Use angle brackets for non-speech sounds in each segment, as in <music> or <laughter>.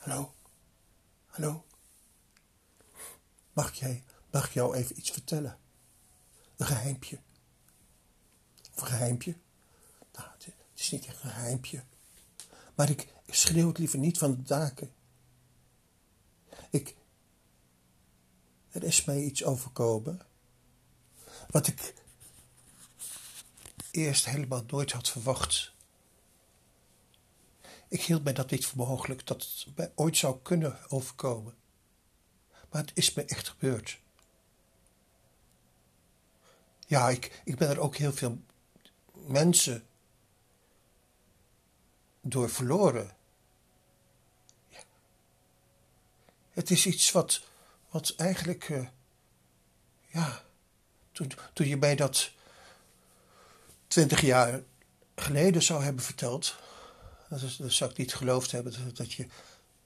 Hallo? Hallo? Mag, jij, mag ik jou even iets vertellen? Een geheimpje. Of een geheimpje? Nou, het, is niet echt een geheimpje. Maar ik schreeuw het liever niet van de daken. Ik... Er is mij iets overkomen. Wat ik eerst helemaal nooit had verwacht. Ik hield mij dat niet voor mogelijk dat het mij ooit zou kunnen overkomen. Maar het is me echt gebeurd. Ja, ik, ik ben er ook heel veel mensen door verloren. Het is iets wat, wat eigenlijk, uh, ja, toen, toen je mij dat twintig jaar geleden zou hebben verteld, dat, is, dat zou ik niet geloofd hebben dat, je,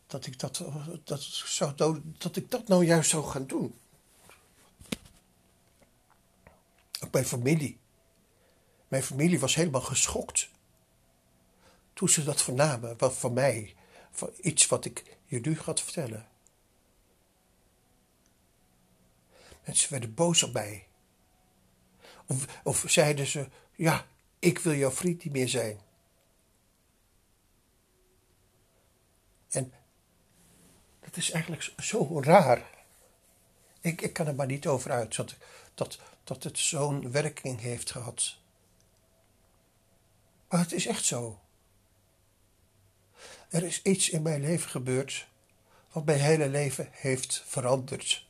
dat, ik dat, dat, zou, dat ik dat nou juist zou gaan doen. Ook mijn familie. Mijn familie was helemaal geschokt. Toen ze dat vernamen wat van mij, van iets wat ik je nu ga vertellen. Mensen werden boos op mij. Of, of zeiden ze, ja, ik wil jouw vriend niet meer zijn. En dat is eigenlijk zo raar. Ik, ik kan er maar niet over uit dat, dat, dat het zo'n werking heeft gehad. Maar het is echt zo. Er is iets in mijn leven gebeurd wat mijn hele leven heeft veranderd.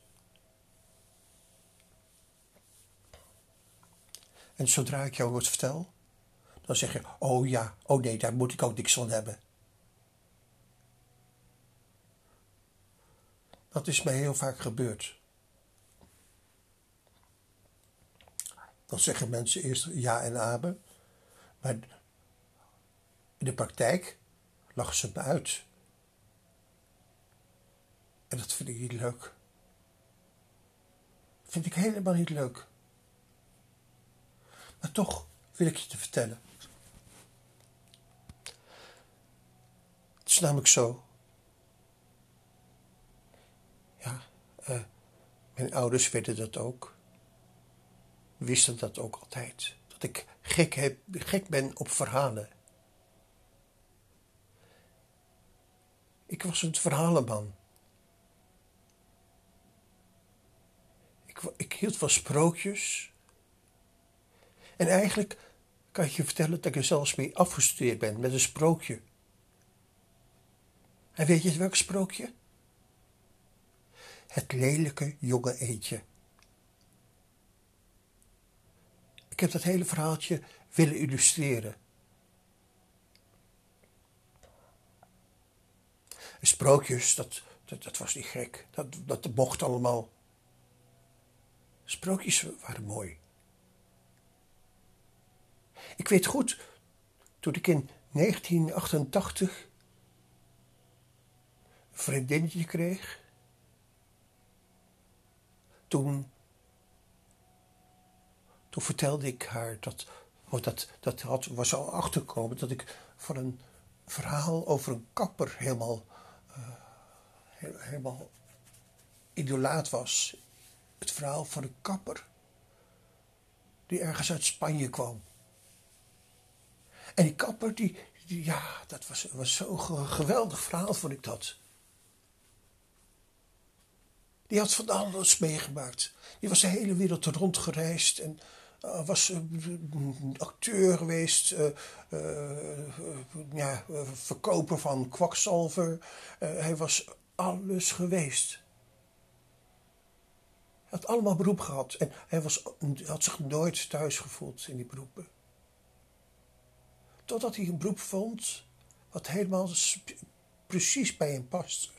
En zodra ik jou wat vertel, dan zeg je: Oh ja, oh nee, daar moet ik ook niks van hebben. Dat is mij heel vaak gebeurd. Dan zeggen mensen eerst ja en amen, maar in de praktijk lachen ze me uit. En dat vind ik niet leuk. Vind ik helemaal niet leuk. Maar toch wil ik je te vertellen. Het is namelijk zo. Ja, uh, mijn ouders weten dat ook. Wisten dat ook altijd. Dat ik gek, heb, gek ben op verhalen. Ik was een verhalenman. Ik, ik hield van sprookjes. En eigenlijk kan ik je vertellen dat ik er zelfs mee afgestudeerd ben met een sprookje. En weet je welk sprookje? Het lelijke jonge eendje. Ik heb dat hele verhaaltje willen illustreren. Sprookjes, dat, dat, was niet gek. Dat, dat mocht allemaal. Sprookjes waren mooi. Ik weet goed, toen ik in 1988 een vriendinnetje kreeg, toen, toen vertelde ik haar dat, dat, dat had, was al achtergekomen dat ik van een verhaal over een kapper helemaal, uh, helemaal idolaat was. Het verhaal van een kapper die ergens uit Spanje kwam. En die kapper, die, ja, dat was, was zo'n geweldig verhaal, vond ik dat. Die had van alles meegemaakt. Die was de hele wereld rondgereisd en uh, was uh, acteur geweest, uh, ja, verkoper van kwakzalver. hij was alles geweest. Hij had allemaal beroep gehad en hij was, had zich nooit thuis gevoeld in die beroepen. Totdat hij een beroep vond wat helemaal precies bij hem paste.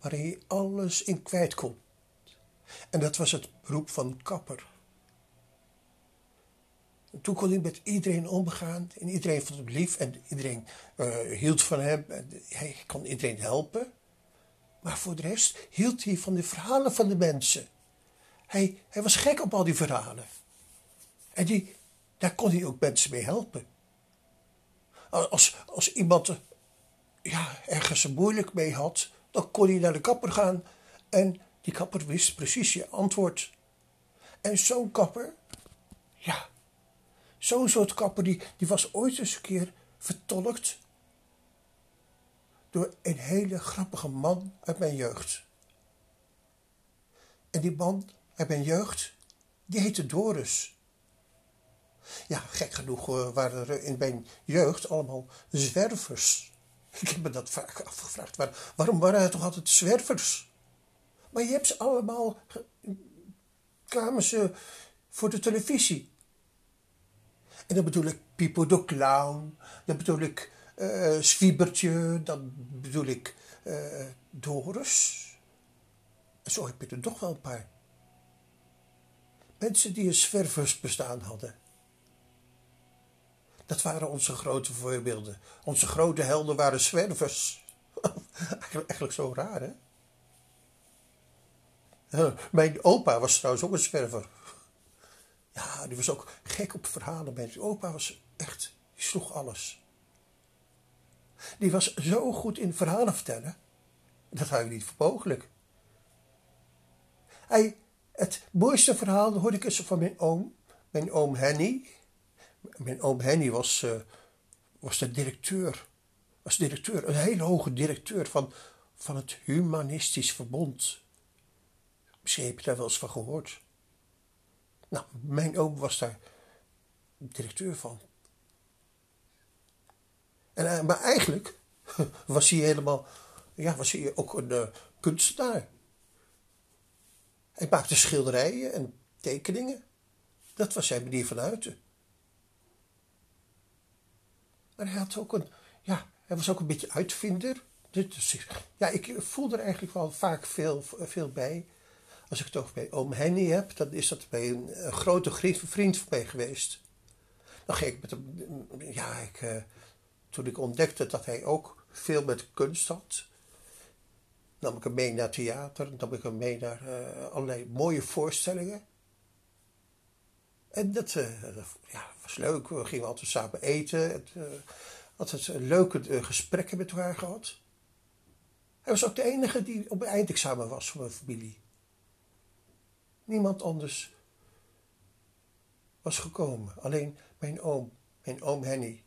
Waarin hij alles in kwijt kon. En dat was het beroep van kapper. En toen kon hij met iedereen omgaan. En iedereen vond hem lief. En iedereen uh, hield van hem. Hij kon iedereen helpen. Maar voor de rest hield hij van de verhalen van de mensen. Hij, hij was gek op al die verhalen. En die, daar kon hij ook mensen mee helpen. Als, als iemand ja, ergens moeilijk mee had, dan kon hij naar de kapper gaan en die kapper wist precies je antwoord. En zo'n kapper, ja, zo'n soort kapper, die, die was ooit eens een keer vertolkt door een hele grappige man uit mijn jeugd. En die man uit mijn jeugd, die heette Doris. Ja, gek genoeg uh, waren er in mijn jeugd allemaal zwervers. <laughs> Ik heb me dat vaak afgevraagd. waarom waren er toch altijd zwervers? Maar je hebt ze allemaal kwamen ze voor de televisie. En dan bedoel ik Pipo de Clown, dan bedoel ik uh, dan bedoel ik uh, Doris. En zo heb je er toch wel een paar. Mensen die een zwerversbestaan hadden. Dat waren onze grote voorbeelden. Onze grote helden waren zwervers. <laughs> Eigenlijk zo raar, hè? Mijn opa was trouwens ook een zwerver. Ja, die was ook gek op verhalen. Mijn opa was echt, die sloeg alles. Die was zo goed in verhalen vertellen. Dat hou ik niet voor mogelijk. Hij, het mooiste verhaal hoorde ik eens van mijn oom. Mijn oom Henny. Mijn oom Henny was, uh, was de directeur. Was directeur, een hele hoge directeur van, van het Humanistisch Verbond. Misschien heb je daar wel eens van gehoord. Nou, mijn oom was daar directeur van. En, uh, maar eigenlijk <laughs> was hij helemaal, ja, was hij ook een uh, kunstenaar. Hij maakte schilderijen en tekeningen. Dat was zijn manier van uiten. Maar hij had ook een, ja, hij was ook een beetje uitvinder. Ja, ik voel er eigenlijk wel vaak veel, veel bij. Als ik het over bij oom Henny heb, dan is dat bij een, grote vriend van mij geweest. Dan ging ik met hem, ja, ik, uh, toen ik ontdekte dat hij ook veel met kunst had, nam ik hem mee naar theater, nam ik hem mee naar uh, allerlei mooie voorstellingen. En dat, dat ja, was leuk, we gingen altijd samen eten, het, altijd leuke gesprekken met elkaar gehad. Hij was ook de enige die op een eindexamen was voor mijn familie. Niemand anders was gekomen. Alleen mijn oom, mijn oom Henny.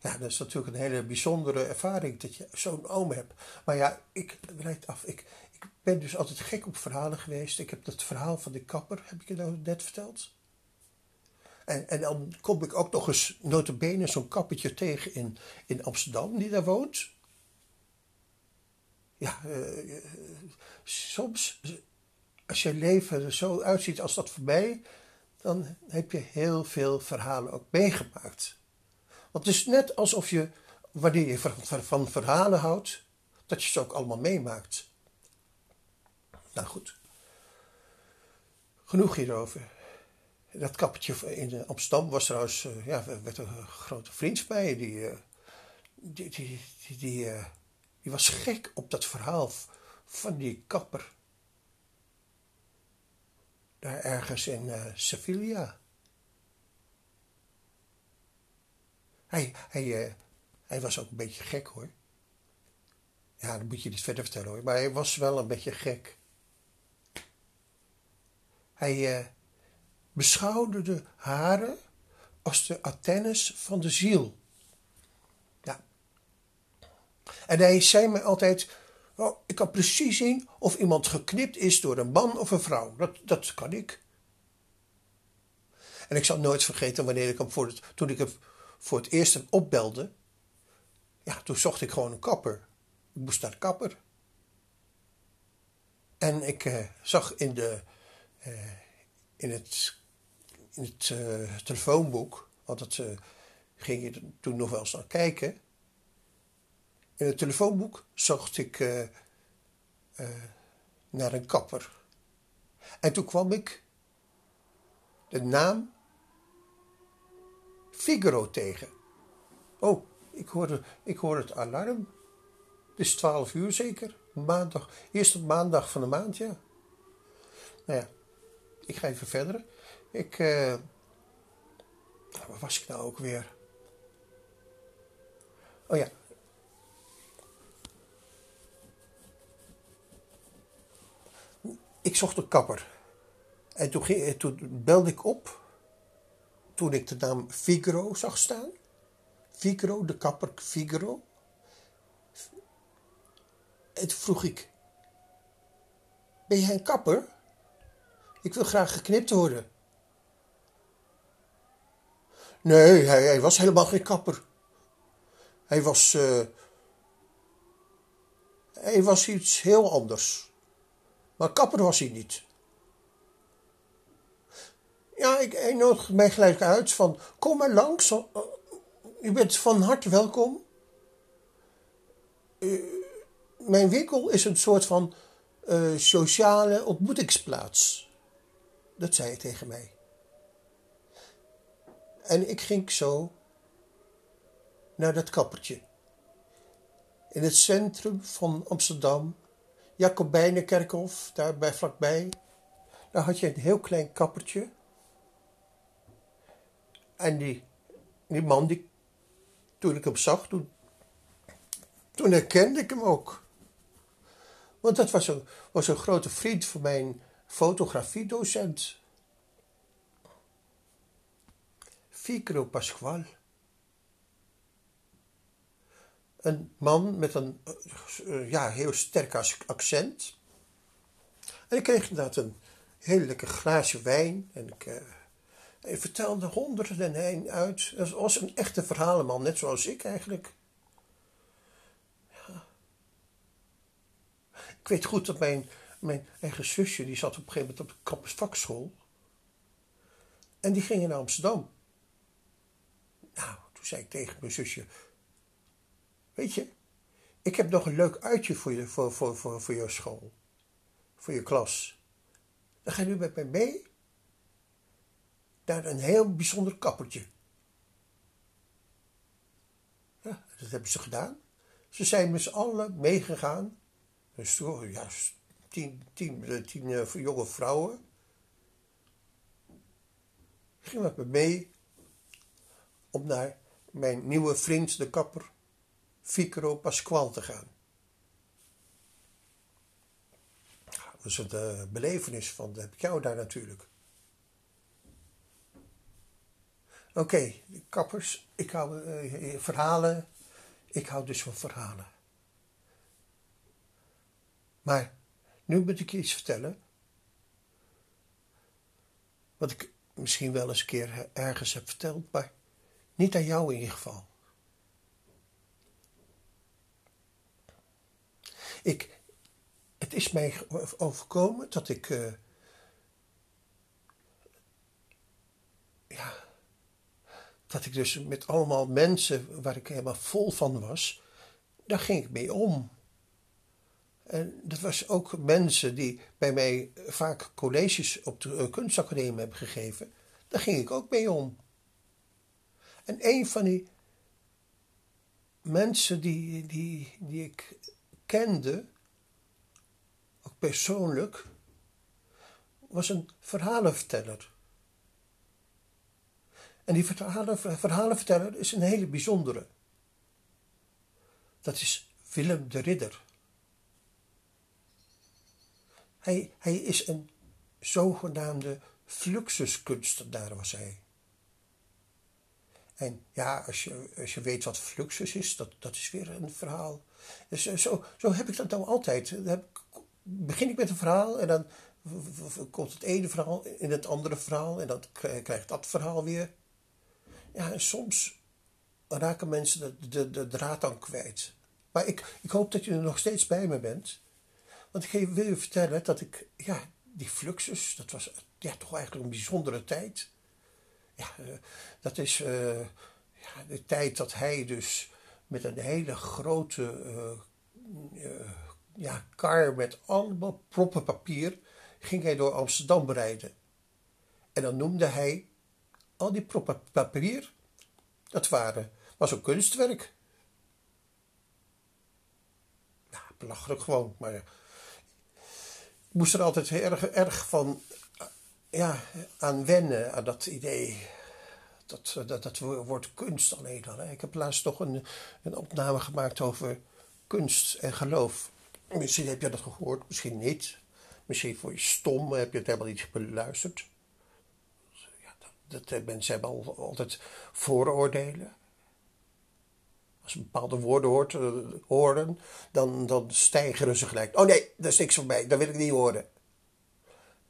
Ja, dat is natuurlijk een hele bijzondere ervaring dat je zo'n oom hebt. Maar ja, ik leid af. Ik, ik ben dus altijd gek op verhalen geweest. Ik heb dat verhaal van de kapper, heb ik je nou net verteld. En, en dan kom ik ook nog eens notabene zo'n kappertje tegen in, in Amsterdam, die daar woont. Ja, uh, soms als je leven er zo uitziet als dat voor mij, dan heb je heel veel verhalen ook meegemaakt. Want het is net alsof je, wanneer je van, verhalen houdt, dat je ze ook allemaal meemaakt. Nou goed. Genoeg hierover. Dat kappertje in Amsterdam was trouwens, uh, ja, werd een grote vriend van mij. Die, uh, die, die, die, die, was gek op dat verhaal van die kapper daar ergens in Sevilla. Hij, hij, hij was ook een beetje gek hoor. Ja, dan moet je niet verder vertellen hoor. Maar hij was wel een beetje gek. Hij beschouwde de haren als de Athenes van de ziel. Ja. En hij zei me altijd: Oh, ik kan precies zien of iemand geknipt is door een man of een vrouw. Dat, dat kan ik. En ik zal nooit vergeten wanneer ik hem voor het, toen ik hem voor het eerst opbelde. Ja, toen zocht ik gewoon een kapper. Ik moest naar kapper. En ik uh, zag in, de, uh, in het, in het uh, telefoonboek, want dat ging je toen nog wel eens naar kijken. In het telefoonboek zocht ik uh, naar een kapper. En toen kwam ik de naam Figaro tegen. Oh, ik hoorde, ik hoorde het alarm. Het is twaalf uur zeker. Maandag, eerste maandag van de maand, ja. Nou ja, ik ga even verder. Ik. Uh, waar was ik nou ook weer? Oh ja. Ik zocht een kapper. En toen, ging, eh, toen belde ik op. Toen ik de naam Figaro zag staan. Figaro, de kapper Figaro. En toen vroeg ik: Ben jij een kapper? Ik wil graag geknipt worden. Nee, hij, hij was helemaal geen kapper. Hij was. Uh, hij was iets heel anders. Maar kapper was hij niet. Ja, ik, hij nodigde mij gelijk uit van, kom maar langs, uh, u bent van harte welkom. Uh, mijn winkel is een soort van sociale ontmoetingsplaats. Dat zei hij tegen mij. En ik ging zo naar dat kappertje. In het centrum van Amsterdam, Jacobijnenkerkhof, daar bij vlakbij. Daar had je een heel klein kappertje. En die, die man, die, toen ik hem zag, toen, toen herkende ik hem ook. Want dat was een, was een grote vriend van mijn fotografiedocent. Ficro Pasquale. Een man met een uh, ja, heel sterk accent. En ik kreeg inderdaad een heel lekker glaasje wijn. En ik, hij vertelde honderden en een uit. Het was een echte verhalenman, net zoals ik eigenlijk. Ja. Ik weet goed dat mijn, mijn eigen zusje, die zat op een gegeven moment op de kappersvakschool. En die ging naar Amsterdam. Toen zei ik tegen mijn zusje: Weet je, ik heb nog een leuk uitje voor je, voor, voor, voor, voor je school, voor je klas. Dan ga je nu met mij mee naar een heel bijzonder kappertje. Ja, dat hebben ze gedaan. Ze zijn met z'n allen meegegaan. Ja, tien, tien, eh, tien uh, jonge vrouwen. Ging met me mee om naar mijn nieuwe vriend, de kapper, Ficro Pasquale te gaan. Dat is uh, belevenis van, heb ik jou daar natuurlijk. Oké, kappers, ik hou uh, verhalen. Ik hou dus van verhalen. Maar nu moet ik je iets vertellen. Wat ik misschien wel eens een keer ergens heb verteld, maar niet aan jou in ieder geval. Ik, het is mij overkomen dat ik. Uh, ja. Dat ik dus met allemaal mensen waar ik helemaal vol van was, daar ging ik mee om. En dat was ook mensen die bij mij vaak colleges op de kunstacademie hebben gegeven. Daar ging ik ook mee om. En een van die mensen die, die, die ik kende, ook persoonlijk, was een verhalenverteller. En die verhalen, verhalenverteller is een hele bijzondere. Dat is Willem de Ridder. Hij, hij is een zogenaamde fluxuskunstenaar, was hij. En ja, als je, als je weet wat fluxus is, dat, dat is weer een verhaal. Dus eh, zo, zo heb ik dat nou altijd. Dan begin ik met een verhaal en dan komt het ene verhaal in het andere verhaal en dan krijgt dat verhaal weer. Ja, en soms raken mensen de, de, de draad dan kwijt. Maar ik, ik hoop dat je er nog steeds bij me bent. Want ik wil je vertellen dat ik, ja, die fluxus, dat was ja, toch eigenlijk een bijzondere tijd. Ja, eh, dat is uh, ja, de tijd dat hij dus met een hele grote uh, ja, kar met allemaal proppen papier ging hij door Amsterdam bereiden. En dan noemde hij al die proppen papier, dat waren, was een kunstwerk. Ja, belachelijk gewoon, maar ik moest er altijd heel erg, erg van ja, aan wennen, aan dat idee. Dat, dat, dat woord kunst alleen al. Hè. Ik heb laatst toch een, een opname gemaakt over kunst en geloof. Misschien heb je dat gehoord, misschien niet. Misschien voor je stom, heb je het helemaal niet beluisterd. Ja, dat, dat, mensen hebben al, altijd vooroordelen. Als ze bepaalde woorden hoort, uh, horen, dan, dan stijgeren ze gelijk. Oh nee, dat is niks voor mij, dat wil ik niet horen.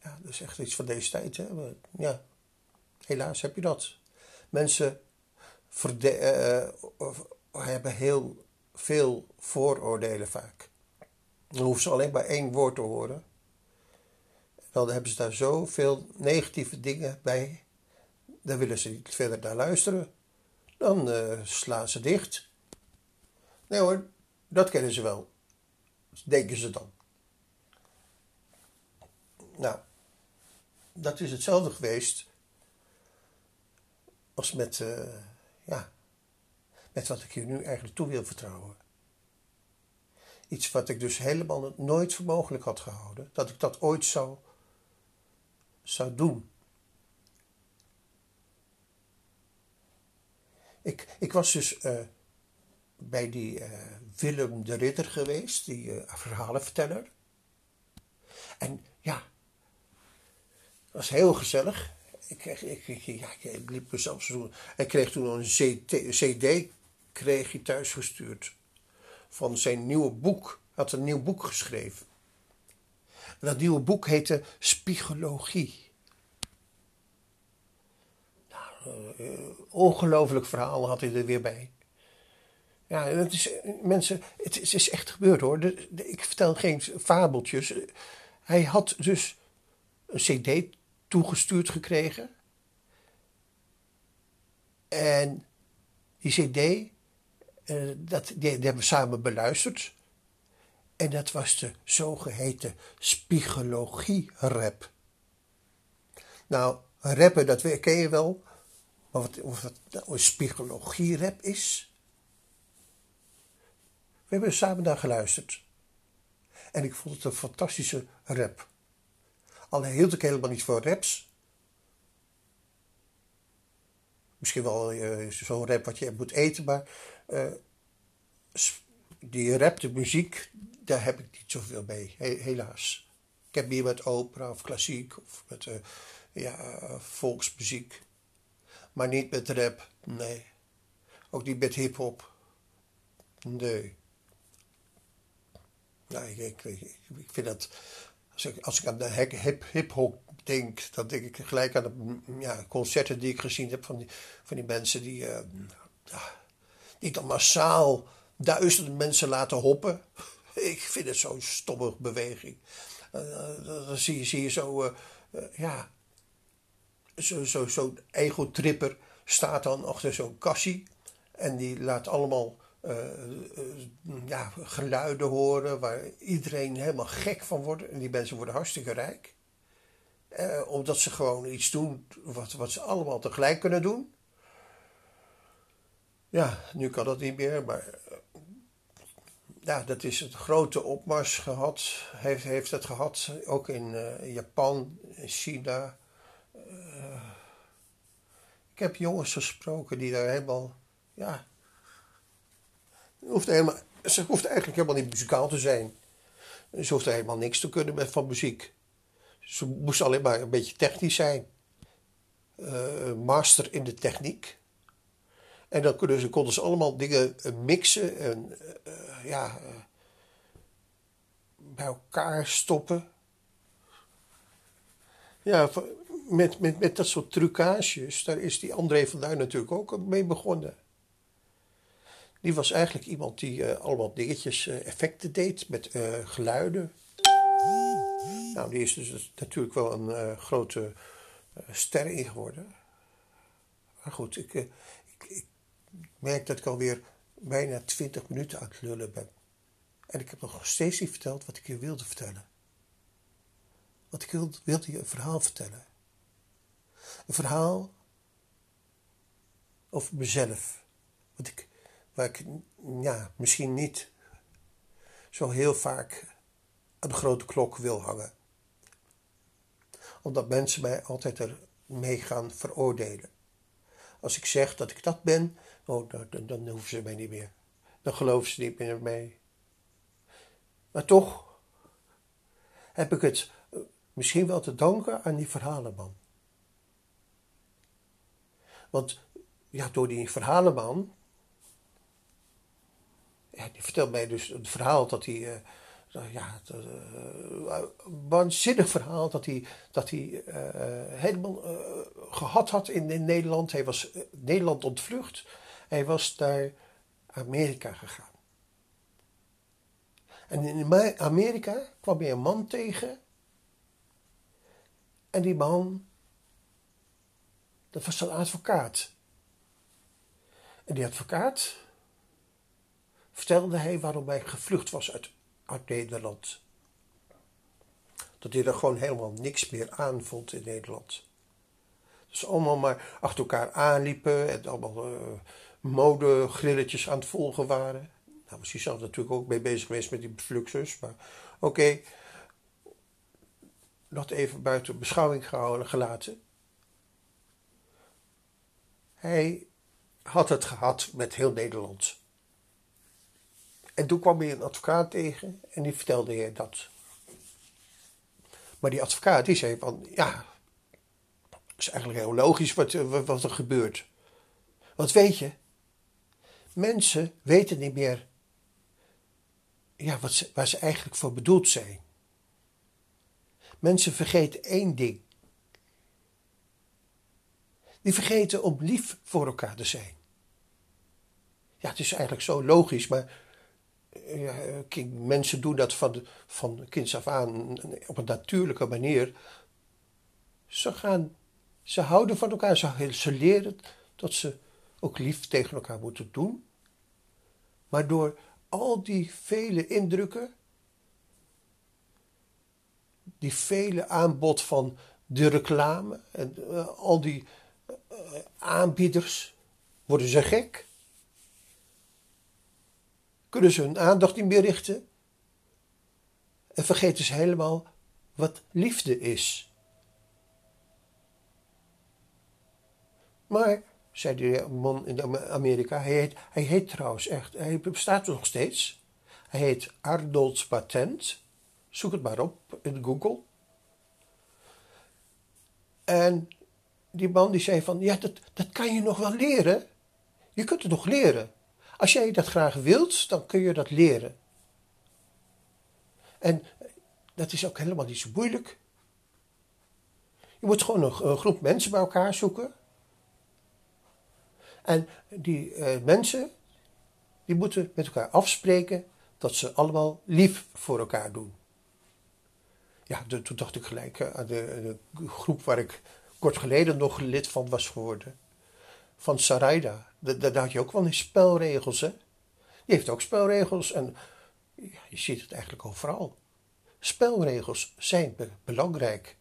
Ja, dat is echt iets van deze tijd. Hè? ja, helaas heb je dat. Mensen uh, hebben heel veel vooroordelen vaak. Dan hoeven ze alleen maar één woord te horen. Dan hebben ze daar zoveel negatieve dingen bij. Dan willen ze niet verder naar luisteren. Dan slaan ze dicht. Nee hoor, dat kennen ze wel. Denken ze dan. Nou, dat is hetzelfde geweest als met, uh, ja, met wat ik je nu eigenlijk toe wil vertrouwen. Iets wat ik dus helemaal nooit voor mogelijk had gehouden, dat ik dat ooit zou, zou doen. Ik, ik was dus uh, bij die uh, Willem de Ridder geweest, die verhalenverteller. En ja, was heel gezellig. Ik, kreeg, ik, ik, ja, ik liep mezelf zo. Hij kreeg toen een CD, kreeg hij thuis gestuurd van zijn nieuwe boek. Hij had een nieuw boek geschreven. En dat nieuwe boek heette Spiegologie. Nou, uh, ongelooflijk verhaal had hij er weer bij. Ja, het is, mensen, het is, echt gebeurd hoor. Ik vertel geen fabeltjes. Hij had dus een CD toegestuurd gekregen. En die CD uh, dat, die, hebben we samen beluisterd. En dat was de zogeheten spiegologie-rap. Nou, rappen, dat ken je wel. Maar wat, of dat nou een spiegologie-rap is? We hebben samen naar geluisterd. En ik vond het een fantastische rap. Al hield ik helemaal niet voor raps. Misschien wel uh, zo'n rap wat je moet eten, maar uh, die rap, de muziek, daar heb ik niet zoveel mee, helaas. Ik heb meer met opera of klassiek of met uh, ja, volksmuziek. Maar niet met rap, nee. Ook niet met hip-hop. Nee. Nou, ik, ik, ik, vind dat. Als ik, als ik aan de hip-hop denk, dan denk ik gelijk aan de ja, concerten die ik gezien heb van die, van die mensen die. Uh, die dan massaal duizenden mensen laten hoppen. <laughs> Ik vind het zo'n stomme beweging. Uh, dan zie je, zie je zo, uh, ja, zo'n zo, zo ego-tripper staat dan achter zo'n kassie. En die laat allemaal ja, geluiden horen waar iedereen helemaal gek van wordt. En die mensen worden hartstikke rijk. omdat ze gewoon iets doen wat, wat ze allemaal tegelijk kunnen doen. Ja, nu kan dat niet meer, maar eh, ja, dat is een grote opmars gehad, heeft, heeft het gehad, ook in Japan, China. Uh, ik heb jongens gesproken die daar helemaal, ja, hoeft ze hoeft eigenlijk helemaal niet muzikaal te zijn. Ze hoeft helemaal niks te kunnen met van muziek. Ze moest alleen maar een beetje technisch zijn. Uh, master in de techniek. En dan konden ze, allemaal dingen eh, mixen en uh, ja, bij elkaar stoppen. Ja, met, met, met dat soort trucages, daar is die André van Duin natuurlijk ook mee begonnen. Die was eigenlijk iemand die allemaal dingetjes, effecten deed met geluiden. Nou, die is dus natuurlijk wel een grote ster in geworden. Maar goed, ik, ik, ik merk dat ik alweer bijna 20 minuten aan het lullen ben. En ik heb nog steeds niet verteld wat ik je wilde vertellen. Want ik wilde, wilde je een verhaal vertellen. Een verhaal over mezelf. Wat ik, waar ik ja, misschien niet zo heel vaak aan de grote klok wil hangen. Omdat mensen mij altijd ermee gaan veroordelen. Als ik zeg dat ik dat ben, oh, dan, dan hoeven ze mij niet meer. Dan geloven ze niet meer mee. Maar toch heb ik het misschien wel te danken aan die verhalenman. Want ja, door die verhalenman, ja, die vertelt mij dus het verhaal dat hij, uh, ja, het, uh, waanzinnig verhaal dat hij, dat hij uh, helemaal gehad had in, in, Nederland. Hij was Nederland ontvlucht. Hij was naar Amerika gegaan. En in Amerika kwam hij een man tegen. En die man, dat was een advocaat. En die advocaat vertelde hij waarom hij gevlucht was uit, Nederland. Dat hij er gewoon helemaal niks meer aan vond in Nederland. Dus allemaal maar achter elkaar aanliepen en allemaal uh, modegrilletjes aan het volgen waren. Nou was hij zelf natuurlijk ook mee bezig geweest met die fluxus, maar oké. Dat even buiten beschouwing gehouden, gelaten. Hij had het gehad met heel Nederland. En toen kwam hij een advocaat tegen en die vertelde hij dat. Maar die advocaat die zei van, ja, dat is eigenlijk heel logisch wat, wat er gebeurt. Want weet je, mensen weten niet meer ja, wat ze, waar ze eigenlijk voor bedoeld zijn. Mensen vergeten één ding. Die vergeten om lief voor elkaar te zijn. Ja, het is eigenlijk zo logisch, maar ja, mensen doen dat van, van kinds af aan op een natuurlijke manier. Ze, gaan, ze houden van elkaar, ze, leren dat ze ook lief tegen elkaar moeten doen. Maar door al die vele indrukken, die vele aanbod van de reclame en uh, al die aanbieders, worden ze gek kunnen ze hun aandacht niet meer richten en vergeten ze helemaal wat liefde is. Maar, zei die man in Amerika, hij heet, hij heet trouwens echt, hij bestaat nog steeds. Hij heet Arnold Patent. Zoek het maar op in Google. En die man die zei van, ja, dat, dat kan je nog wel leren. Je kunt het nog leren. Als jij dat graag wilt, dan kun je dat leren. En dat is ook helemaal niet zo moeilijk. Je moet gewoon een, groep mensen bij elkaar zoeken. En die uh, mensen, die moeten met elkaar afspreken dat ze allemaal lief voor elkaar doen. Ja, toen dacht ik gelijk aan de, de, groep waar ik kort geleden nog lid van was geworden. Van Saraida. Daar had je ook wel eens spelregels, hè? Die heeft ook spelregels en ja, je ziet het eigenlijk overal. Spelregels zijn belangrijk.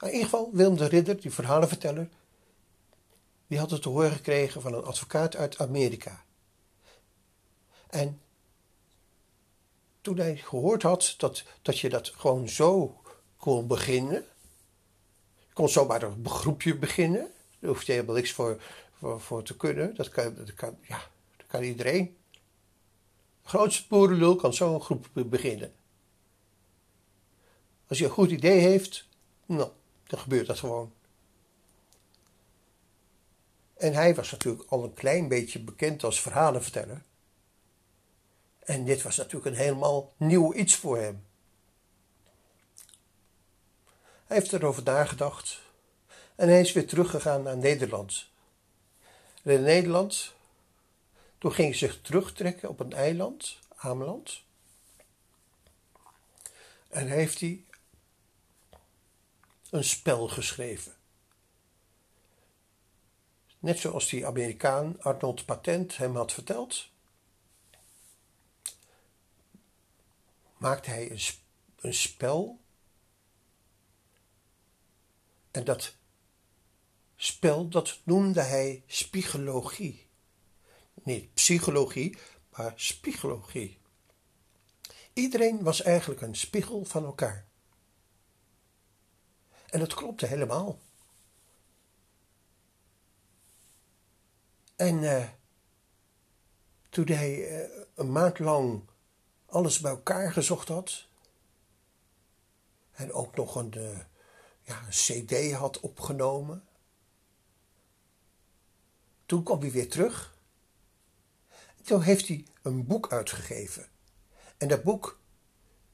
in ieder geval, Willem de Ridder, die verhalenverteller, die had het te horen gekregen van een advocaat uit Amerika. En toen hij gehoord had dat, dat je dat gewoon zo kon beginnen, kon zomaar een groepje beginnen. Daar hoef je helemaal niks voor, voor, voor, te kunnen. Dat kan, dat, kan, ja, dat kan iedereen. De grootste boerenlul kan zo'n groep beginnen. Als je een goed idee heeft, nou, dan gebeurt dat gewoon. En hij was natuurlijk al een klein beetje bekend als verhalenverteller. En dit was natuurlijk een helemaal nieuw iets voor hem. Hij heeft erover nagedacht en hij is weer teruggegaan naar Nederland. En in Nederland, toen ging hij zich terugtrekken op een eiland, Ameland. En heeft hij een spel geschreven. Net zoals die Amerikaan Arnold Patent hem had verteld, maakte hij een, een spel en dat spel, dat noemde hij spiegologie. Niet psychologie, maar spiegologie. Iedereen was eigenlijk een spiegel van elkaar. En dat klopte helemaal. En uh, toen hij uh, een maand lang alles bij elkaar gezocht had. En ook nog een, een CD had opgenomen. Toen kwam hij weer terug. toen heeft hij een boek uitgegeven. En dat boek,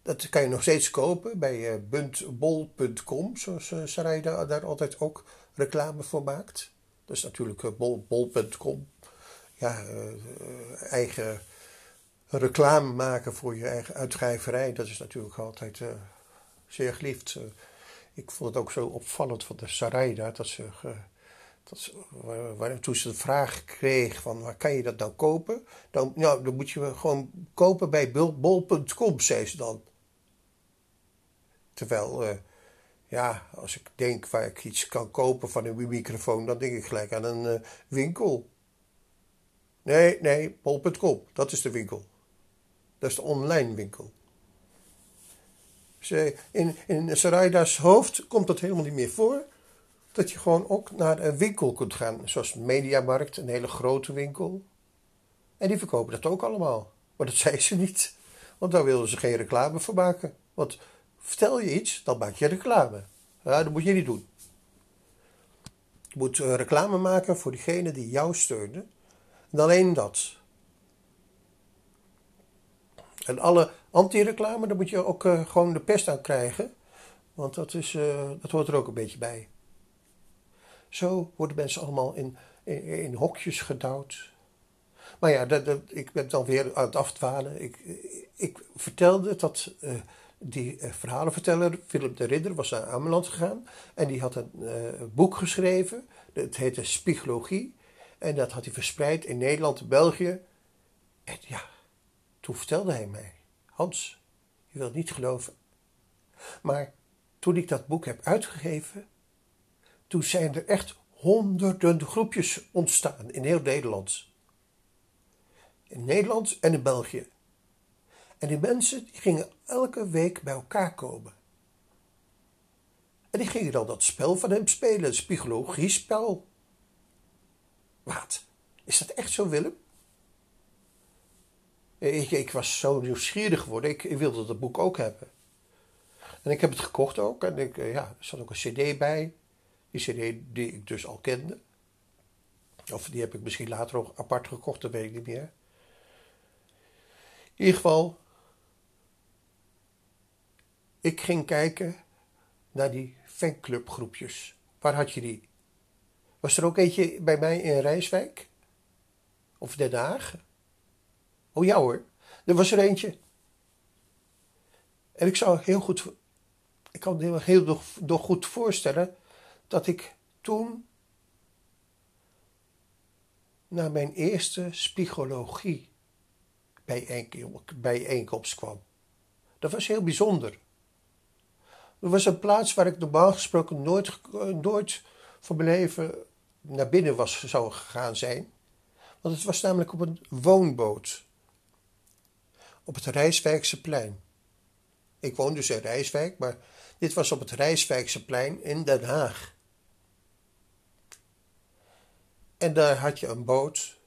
dat kan je nog steeds kopen bij uh, buntbol.com, zoals Sarai daar, altijd ook reclame voor maakt. Dat is natuurlijk uh, bol.com. Ja, eigen reclame maken voor je eigen uitschrijverij, dat is natuurlijk altijd zeer geliefd. Ik vond het ook zo opvallend van de Sarai daar, dat ze dat, waar, toen ze de vraag kreeg van waar kan je dat nou kopen? Dan, nou, dan moet je gewoon kopen bij bol.com, zei ze dan. Terwijl, uh, ja, als ik denk waar ik iets kan kopen van een microfoon, dan denk ik gelijk aan een uh, winkel. Nee, nee, bol.com, dat is de winkel. Dat is de online winkel. Ze, in, in hoofd komt dat helemaal niet meer voor dat je gewoon ook naar een winkel kunt gaan, zoals Mediamarkt, een hele grote winkel. En die verkopen dat ook allemaal. Maar dat <laughs> zei ze niet, want daar wilden ze geen reclame voor maken. Want vertel je iets, dan maak je reclame. Ja, dat moet je niet doen. Je moet eh, reclame maken voor diegene die jou steunen. En alleen dat. En alle anti-reclame, daar moet je ook uh, gewoon de pest aan krijgen. Want dat, is, uh, dat hoort er ook een beetje bij. Zo worden mensen allemaal in, in, hokjes gedouwd. Maar ja, dat, ik ben dan weer aan het afdwalen. Ik, ik vertelde dat uh, die verhalenverteller, Philip de Ridder, was naar Ameland gegaan. En die had een boek geschreven. Het heette Spiegologie. En dat had hij verspreid in Nederland België. En ja, toen vertelde hij mij: Hans, je wilt niet geloven. Maar toen ik dat boek heb uitgegeven, toen zijn er echt honderden groepjes ontstaan in heel Nederland. In Nederland en in België. En die mensen die gingen elke week bij elkaar komen. En die gingen dan dat spel van hem spelen, een psychologiespel. Wat? Is dat echt zo, Willem? Ik, ik was zo nieuwsgierig geworden, ik, ik wilde dat boek ook hebben. En ik heb het gekocht ook. En ik, ja, er zat ook een cd bij. Die cd die ik dus al kende. Of die heb ik misschien later ook apart gekocht, dat weet ik niet meer. In ieder geval, ik ging kijken naar die fanclubgroepjes. Waar had je die? Was er ook eentje bij mij in Rijswijk? Of Den Haag? Oh ja hoor, er was er eentje. En ik zou heel goed, ik kan me heel, nog goed voorstellen dat ik toen naar mijn eerste psychologie bijeenkomst kwam. Dat was heel bijzonder. Er was een plaats waar ik normaal gesproken nooit, nooit voor mijn leven naar binnen was, zou gegaan zijn. Want het was namelijk op een woonboot. Op het Rijswijkse plein. Ik woon dus in Rijswijk, maar dit was op het Rijswijkse plein in Den Haag. En daar had je een boot.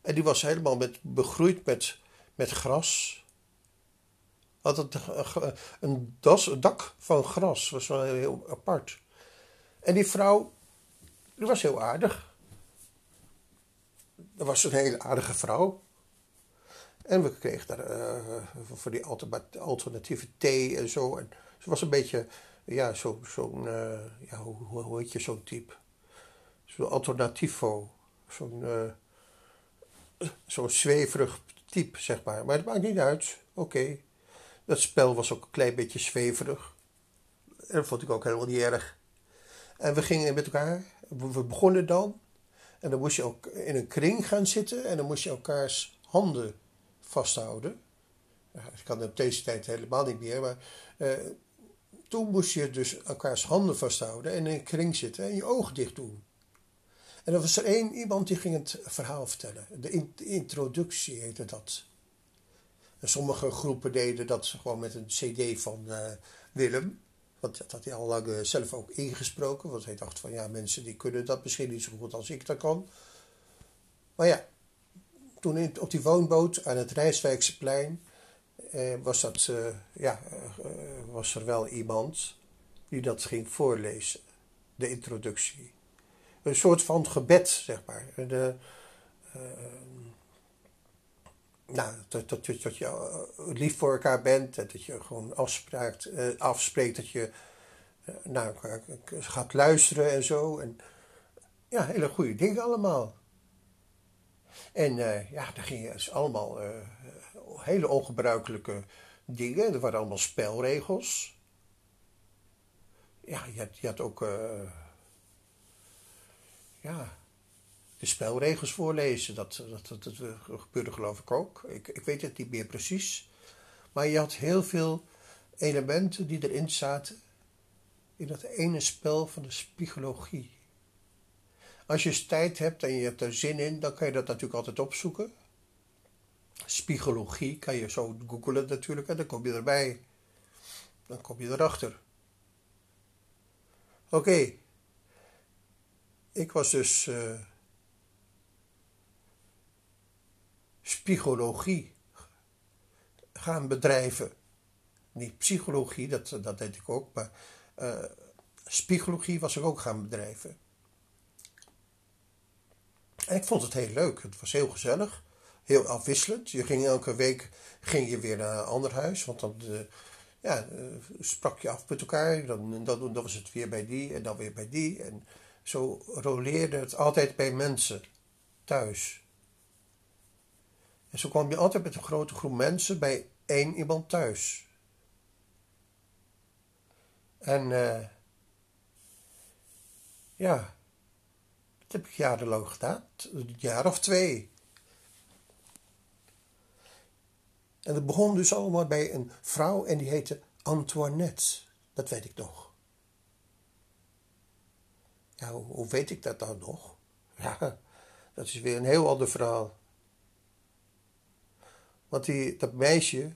En die was helemaal met, begroeid met, met gras. Had het een, das, een dak van gras. was wel heel apart. En die vrouw, die was heel aardig. Dat was een hele aardige vrouw. En we kregen daar uh, voor die alternatieve thee en zo. En ze was een beetje, ja, zo'n, zo uh, ja, hoe, hoe heet je zo'n type? zo'n alternativo. Zo'n uh, zo'n zweverig type, zeg maar. Maar het maakt niet uit. Oké. Dat spel was ook een klein beetje zweverig. En dat vond ik ook helemaal niet erg. En we gingen met elkaar. We begonnen dan. En dan moest je ook in een kring gaan zitten. En dan moest je elkaars handen vasthouden. Ik kan op deze tijd helemaal niet meer. Maar uh, toen moest je dus elkaars handen vasthouden. En in een kring zitten. En je ogen dicht doen. En er was er één iemand die ging het verhaal vertellen. De, introductie heette dat. En sommige groepen deden dat gewoon met een cd van uh, Willem. Want dat had hij al lang uh, zelf ook ingesproken. Want hij dacht van ja, mensen die kunnen dat misschien niet zo goed als ik dat kan. Maar ja, toen in, op die woonboot aan het Rijswijkse plein. eh, was, dat, eh, ja, eh, was er wel iemand die dat ging voorlezen, de introductie. Een soort van gebed, zeg maar. De, uh, nou, dat, dat, dat, je lief voor elkaar bent en dat je gewoon afspraakt, afspreekt dat je nou, gaat luisteren en zo. En, ja, hele goede dingen allemaal. En ja, daar gingen dus allemaal hele ongebruikelijke dingen. Er waren allemaal spelregels. Ja, je had, je had ook. Uh, ja. De spelregels voorlezen. Dat, dat, dat, dat, gebeurde geloof ik ook. Ik, ik weet het niet meer precies. Maar je had heel veel elementen die erin zaten. In dat ene spel van de psychologie. Als je tijd hebt en je hebt er zin in, dan kan je dat natuurlijk altijd opzoeken. Spiegologie kan je zo googelen natuurlijk en dan kom je erbij. Dan kom je erachter. Oké. Ik was dus uh, spiegologie gaan bedrijven. Niet psychologie, dat, dat deed ik ook, maar uh, spiegologie was ik ook gaan bedrijven. En ik vond het heel leuk. Het was heel gezellig heel afwisselend. Je ging elke week ging je weer naar een ander huis, want dan uh, ja, uh, sprak je af met elkaar. Dan, dan, dan was het weer bij die en dan weer bij die. En zo roleerde het altijd bij mensen thuis. En zo kwam je altijd met een grote groep mensen bij één iemand thuis. En uh, ja, heb ik jarenlang gedaan, een jaar of twee. En dat begon dus allemaal bij een vrouw en die heette Antoinette. Dat weet ik nog. Ja, hoe, weet ik dat dan nog? Ja, dat is weer een heel ander verhaal. Want die, dat meisje,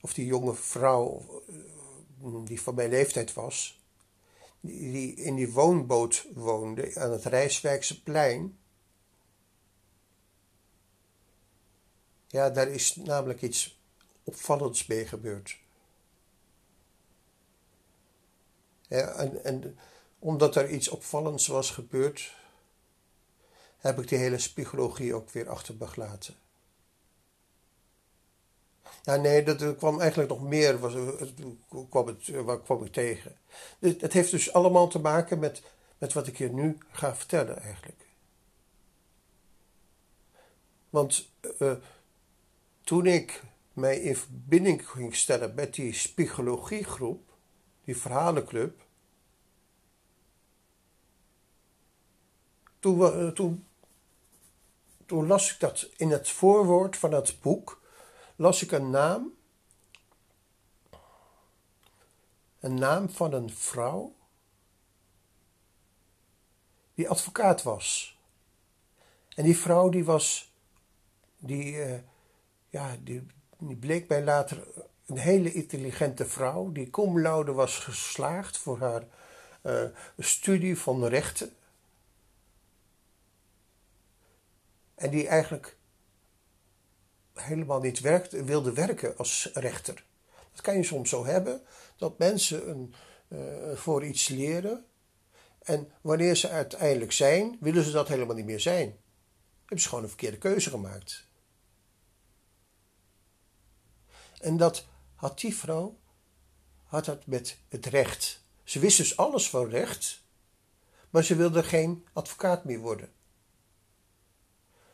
of die jonge vrouw, eh, die van mijn leeftijd was, die, in die woonboot woonde aan het Rijswijkse plein, Ja, daar is namelijk iets opvallends mee gebeurd. En, en omdat er iets opvallends was gebeurd, heb ik die hele psychologie ook weer achter. Ja, nee, dat kwam eigenlijk nog meer, was, kwam, het, waar kwam ik tegen. Het heeft dus allemaal te maken met, met wat ik je nu ga vertellen eigenlijk. Want uh, toen ik mij in verbinding ging stellen met die psychologiegroep, die verhalenclub, toen, eh, toen, toen las ik dat in het voorwoord van het boek, las ik een naam, een naam van een vrouw die advocaat was. En die vrouw die was, die, uh, ja, die, bleek mij later een hele intelligente vrouw, die cum laude was geslaagd voor haar uh, studie van rechten. En die eigenlijk helemaal niet werkte, wilde werken als rechter. Dat kan je soms zo hebben, dat mensen een, uh, voor iets leren. En wanneer ze uiteindelijk zijn, willen ze dat helemaal niet meer zijn. Hebben ze gewoon een verkeerde keuze gemaakt. En dat had die vrouw, had dat met het recht. Ze wist dus alles van recht, maar ze wilde geen advocaat meer worden.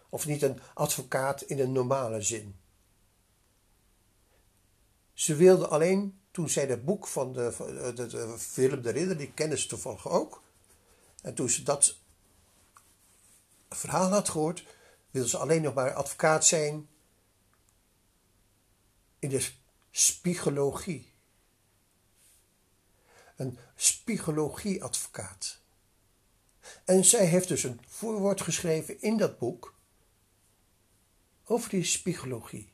Of niet een advocaat in een normale zin. Ze wilde alleen, toen zij dat boek van de, de, de Willem de Ridder, die kende ze toevallig ook. En toen ze dat verhaal had gehoord, wilde ze alleen nog maar advocaat zijn in de spiegologie. Een spiegologieadvocaat. En zij heeft dus een voorwoord geschreven in dat boek over die spiegologie.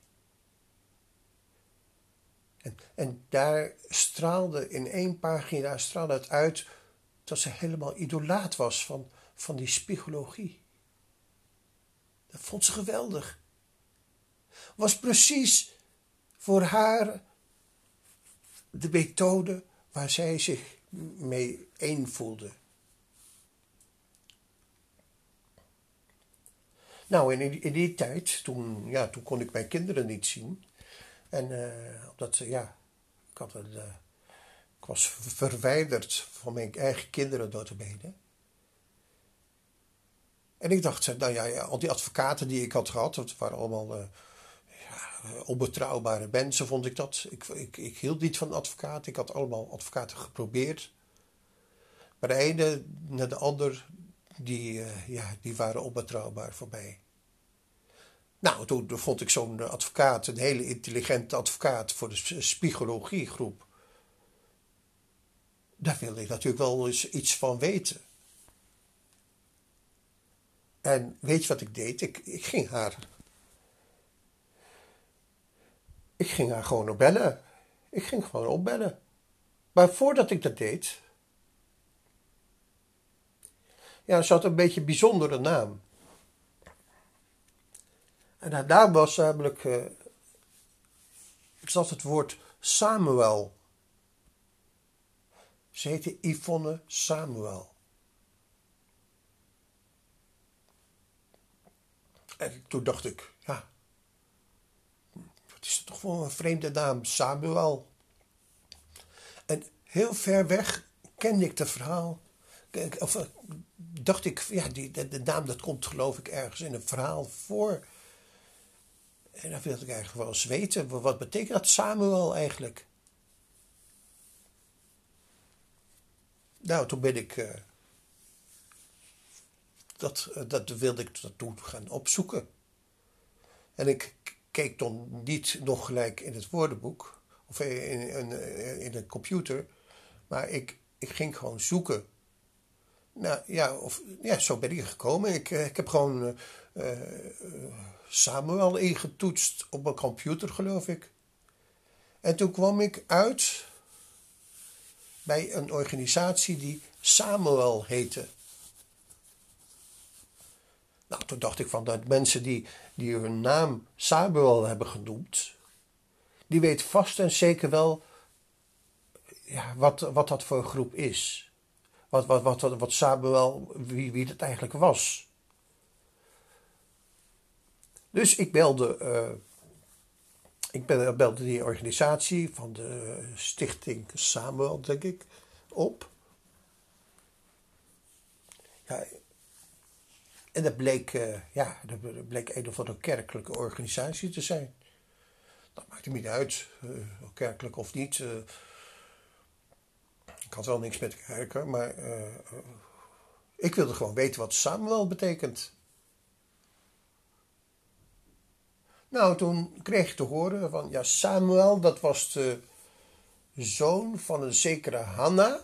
En, en daar straalde in één pagina straalde het uit dat ze helemaal idolaat was van, van die spiegologie. Dat vond ze geweldig. Was precies voor haar de methode waar zij zich mee een voelde. Nou, in, die tijd, toen, ja, toen kon ik mijn kinderen niet zien. En uh, omdat, ja, ik, had ik was verwijderd van mijn eigen kinderen door te benen. En ik dacht, nou ja, al die advocaten die ik had gehad, dat waren allemaal uh, ja, onbetrouwbare mensen, vond ik dat. Ik, ik, ik hield niet van advocaten. Ik had allemaal advocaten geprobeerd. Maar de ene naar de ander, die, ja, die waren onbetrouwbaar voor mij. Nou, toen vond ik zo'n advocaat, een hele intelligente advocaat voor de psychologiegroep. Daar wilde ik natuurlijk wel eens iets van weten. En weet je wat ik deed? Ik, ik ging haar. Ik ging haar gewoon opbellen. Ik ging gewoon opbellen. Maar voordat ik dat deed. Ja, ze had een beetje een bijzondere naam. En naam was namelijk. Uh, zat het woord Samuel. Ze heette Yvonne Samuel. En toen dacht ik, ja, wat is het toch voor een vreemde naam, Samuel. En heel ver weg kende ik het verhaal. Of eh, dacht ik, ja, die, de, de, naam dat komt geloof ik ergens in een verhaal voor. En dan wilde ik eigenlijk wel eens weten, wat betekent dat Samuel eigenlijk? Nou, toen ben ik uh, dat, eh, dat wilde ik toen gaan opzoeken. En ik keek dan niet nog gelijk in het woordenboek of in, in, in de computer, maar ik, ik ging gewoon zoeken. Nou ja, of, ja, zo ben ik gekomen. Ik, eh, ik heb gewoon Samuel ingetoetst op mijn computer, geloof ik. En toen kwam ik uit bij een organisatie die Samuel heette. Nou, toen dacht ik van dat mensen die, die hun naam Samuel hebben genoemd, die weten vast en zeker wel ja, wat, wat dat voor een groep is. Wat, wat, wat, wat Samuel, wie, wie dat eigenlijk was. Dus ik belde, uh, ik belde die organisatie van de stichting Samuel, denk ik, op. Ja, en dat bleek, uh, ja, dat bleek een of andere kerkelijke organisatie te zijn. Dat maakt niet uit, kerkelijk of niet. Uh, ik had wel niks met kerken, maar ik wilde gewoon weten wat Samuel betekent. Nou, toen kreeg ik te horen van, ja, Samuel, dat was de zoon van een zekere Hanna.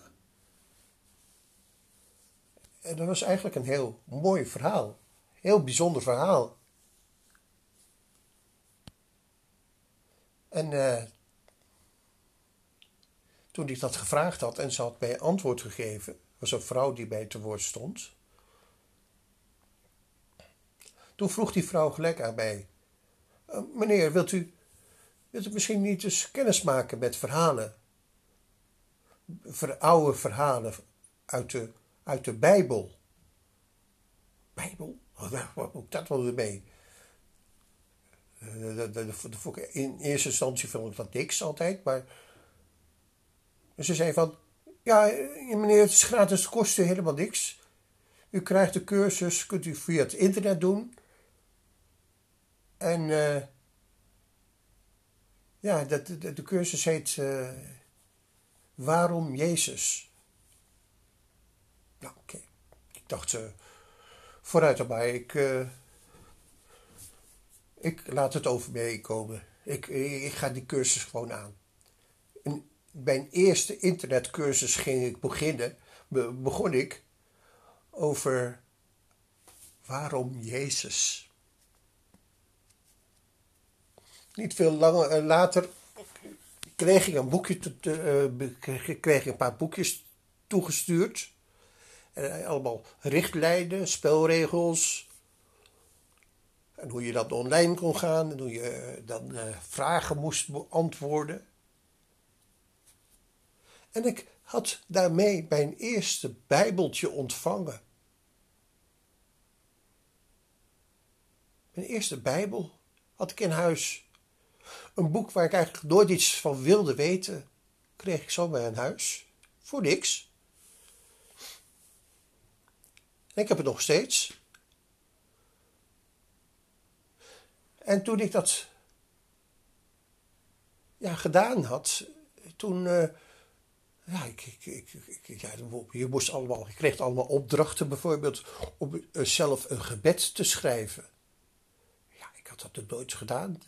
En dat was eigenlijk een heel mooi verhaal. Heel bijzonder verhaal. En uh, toen ik dat gevraagd had en ze had mij antwoord gegeven, was een vrouw die bij te woord stond. Toen vroeg die vrouw gelijk aan mij: uh, Meneer, wilt u, wilt u misschien niet eens kennis maken met verhalen? Ver, oude verhalen uit de uit de Bijbel. Bijbel? <laughs> Wat moet dat wel weer mee? Eh, in eerste instantie vond ik dat niks altijd, maar ze zei van, ja meneer, het is gratis, het kost helemaal niks. U krijgt de cursus, kunt u via het internet doen. En uh, ja, de, de, de, cursus heet uh, Waarom Jezus? Nou, oké. Ik dacht, uh, vooruit erbij. Ik, ik laat het over me komen. Ik, ik ga die cursus gewoon aan. En mijn eerste internetcursus ging ik beginnen, begon ik over waarom Jezus. Niet veel langer eh, later kreeg ik een boekje, te, uh, kreeg ik een paar boekjes toegestuurd. Eh, allemaal richtlijnen, spelregels. En hoe je dan online kon gaan en hoe je dan vragen moest beantwoorden. En ik had daarmee mijn eerste Bijbeltje ontvangen. Mijn eerste Bijbel had ik in huis. Een boek waar ik eigenlijk nooit iets van wilde weten, kreeg ik zo bij een huis. Voor niks. En ik heb het nog steeds. En toen ik dat ja, gedaan had, toen. Uh, ja, ik, ik, ik, ja, je moest allemaal, je kreeg allemaal opdrachten, bijvoorbeeld om eh, zelf een gebed te schrijven. Ja, ik had dat nooit gedaan.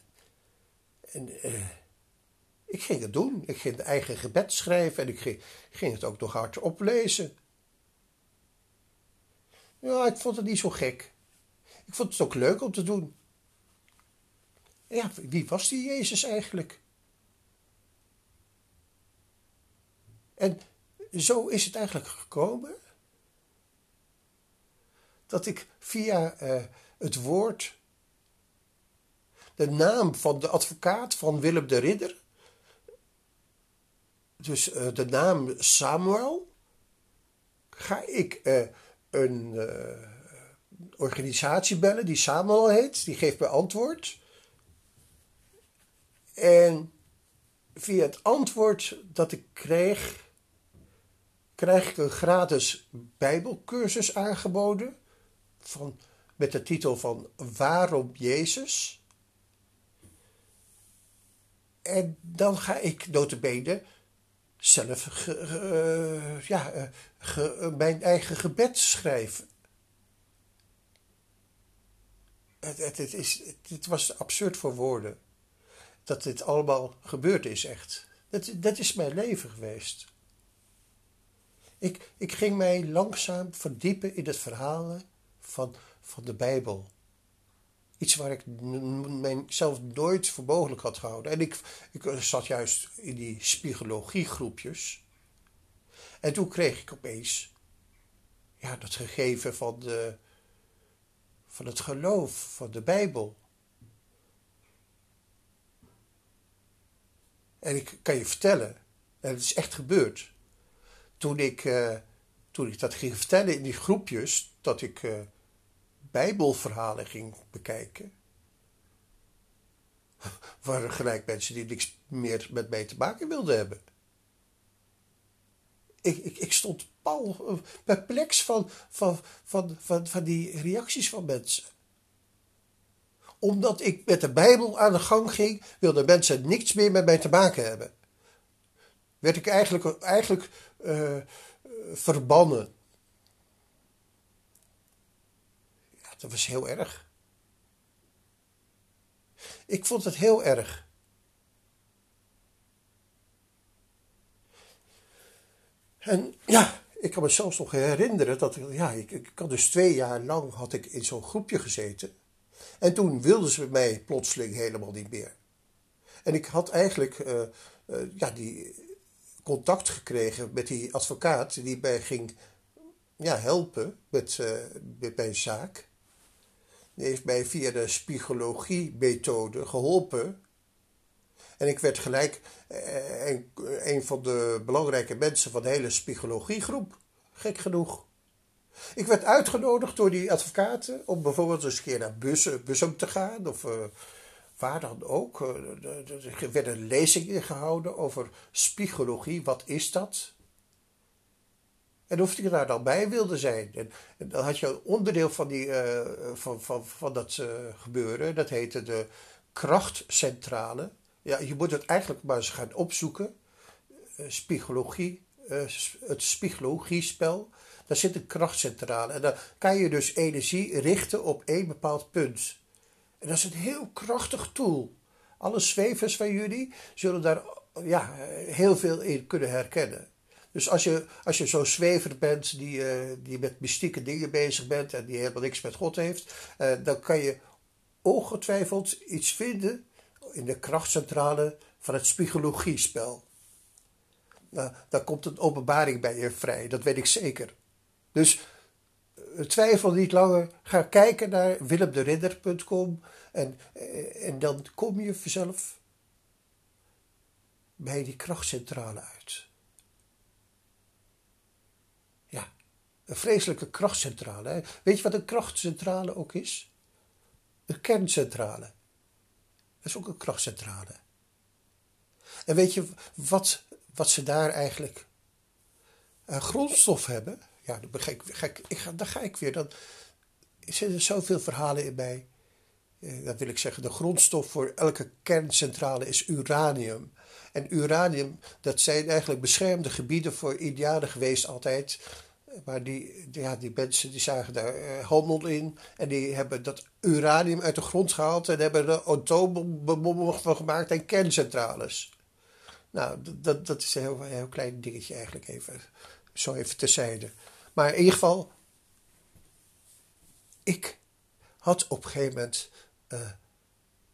En uh, ik ging het doen. Ik ging de eigen gebed schrijven en ik ging, ging het ook nog hard oplezen. Ja, ik vond het niet zo gek. Ik vond het ook leuk om te doen. Ja, wie was die Jezus eigenlijk? En zo is het eigenlijk gekomen dat ik via uh, het woord de naam van de advocaat van Willem de Ridder, dus uh, de naam Samuel, ga ik uh, een organisatie bellen die Samuel heet, die geeft me antwoord. En via het antwoord dat ik kreeg, krijg ik een gratis Bijbelcursus aangeboden van, met de titel van Waarom Jezus? En dan ga ik notabene zelf uh, ja, uh, mijn eigen gebed schrijven. Het, het, het, is, het, was absurd voor woorden dat dit allemaal gebeurd is echt. Dat, dat is mijn leven geweest. Ik, ik ging mij langzaam verdiepen in het verhalen van, van de Bijbel. Iets waar ik mijzelf nooit voor mogelijk had gehouden. En ik, ik zat juist in die spiegelogiegroepjes. En toen kreeg ik opeens ja, dat gegeven van, de, van het geloof, van de Bijbel. En ik kan je vertellen, en het is echt gebeurd. Toen ik, uh, toen ik dat ging vertellen in die groepjes, dat ik uh, Bijbelverhalen ging bekijken, waren gelijk mensen die niks meer met mij te maken wilden hebben. Ik, ik, ik stond pal, eh, perplex van, van, van, van, van die reacties van mensen omdat ik met de Bijbel aan de gang ging, wilden mensen niks meer met mij te maken hebben. Werd ik eigenlijk, eigenlijk uh, verbannen. Ja, dat was heel erg. Ik vond het heel erg. En ja, ik kan me zelfs nog herinneren dat ja, ik, ik dus twee jaar lang had ik in zo'n groepje gezeten. En toen wilden ze mij plotseling helemaal niet meer. En ik had eigenlijk uh, uh, ja, die contact gekregen met die advocaat die mij ging ja, helpen met, uh, met mijn zaak. Heeft mij via de spiegologie-methode geholpen. En ik werd gelijk een, een van de belangrijke mensen van de hele spiegologiegroep. Gek genoeg. Ik werd uitgenodigd door die advocaten om bijvoorbeeld eens een keer naar Bussum te gaan of uh, waar dan ook. Eh, er werden lezingen gehouden over spiegologie, wat is dat? En of ik daar dan bij wilde zijn. En, dan had je een onderdeel van, die, uh, van, van, van dat uh, gebeuren, dat heette de krachtcentrale. Ja, je moet het eigenlijk maar eens gaan opzoeken. Uh, spiegologie, het spiegologiespel. Daar zit een krachtcentrale. En dan kan je dus energie richten op één bepaald punt. En dat is een heel krachtig tool. Alle zwevers van jullie zullen daar ja, heel veel in kunnen herkennen. Dus als je, als je zo'n zwever bent die, uh, die met mystieke dingen bezig bent en die helemaal niks met God heeft, uh, dan kan je ongetwijfeld iets vinden in de krachtcentrale van het spiegologiespel. Nou, daar komt een openbaring bij je vrij, dat weet ik zeker. Dus twijfel niet langer. Ga kijken naar willemderidder.com en, eh, en dan kom je vanzelf bij die krachtcentrale uit. Ja, een vreselijke krachtcentrale. Weet je wat een krachtcentrale ook is? Een kerncentrale. Dat is ook een krachtcentrale. En weet je wat, wat ze daar eigenlijk uh, grondstof hebben? Ja, dan ga ik, ga ik, ga, daar ga ik weer. Dan zitten zoveel verhalen in bij. Uh, dat wil ik zeggen, de grondstof voor elke kerncentrale is uranium. En uranium, dat zijn eigenlijk beschermde gebieden voor Indianen geweest altijd. Maar die, ja, die mensen die zagen daar uh, handel in. En die hebben dat uranium uit de grond gehaald. En hebben er atoombommen van gemaakt en kerncentrales. Nou, dat, dat is een heel, klein dingetje eigenlijk even. Zo even terzijde. Maar in ieder geval, ik had op een gegeven moment uh,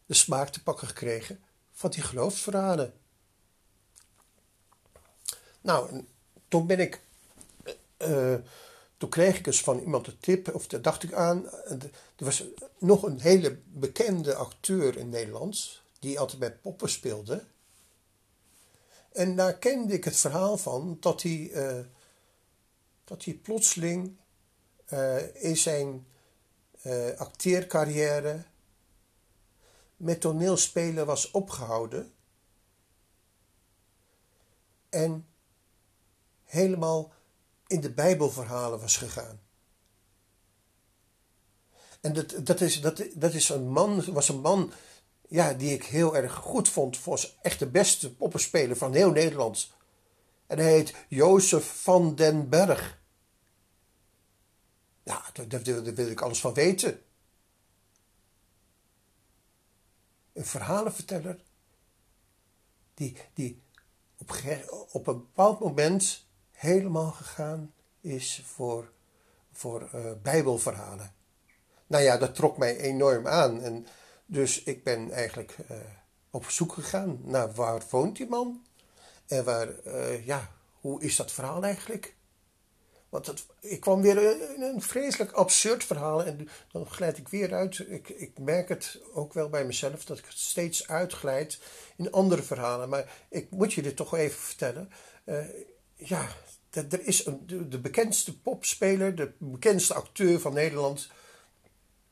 de smaak te pakken gekregen van die geloofsverhalen. Nou, toen ben ik. Uh, toen kreeg ik eens van iemand een tip, of daar dacht ik aan. Er was nog een hele bekende acteur in Nederland, die altijd bij poppen speelde. En daar kende ik het verhaal van dat hij, uh, dat hij plotseling uh, in zijn acteercarrière met toneelspelen was opgehouden. En helemaal in de Bijbelverhalen was gegaan. En dat, dat, is, dat, dat is een man, was een man ja, die ik heel erg goed vond. Was echt de beste poppenspeler van heel Nederland. En hij heet Jozef van den Berg. Ja, daar, daar wil ik alles van weten. Een verhalenverteller die, die op, op een bepaald moment helemaal gegaan is voor, voor uh, Bijbelverhalen. Nou ja, dat trok mij enorm aan. En dus ik ben eigenlijk uh, op zoek gegaan naar waar woont die man? En waar, uh, ja, hoe is dat verhaal eigenlijk? Want het, ik kwam weer in een vreselijk absurd verhaal en dan glijd ik weer uit. Ik, ik merk het ook wel bij mezelf dat ik het steeds uitglijd in andere verhalen. Maar ik moet je dit toch even vertellen. Ja, er is een, de, bekendste popspeler, de bekendste acteur van Nederland,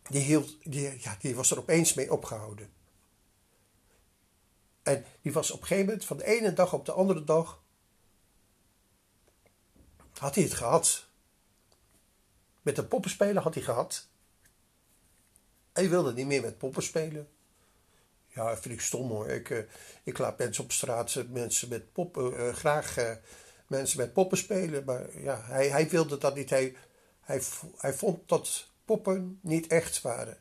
die, hield, die, ja, die was er opeens mee opgehouden. En die was op een gegeven moment, van de ene dag op de andere dag, had hij het gehad. Met de poppenspelen had hij gehad. Hij wilde niet meer met poppen spelen. Ja, vind ik stom hoor. Ik, uh, ik laat mensen op straat, mensen met poppen, uh, graag mensen met poppen spelen. Maar ja, hij, hij wilde dat niet. Hij, hij, hij vond dat poppen niet echt waren.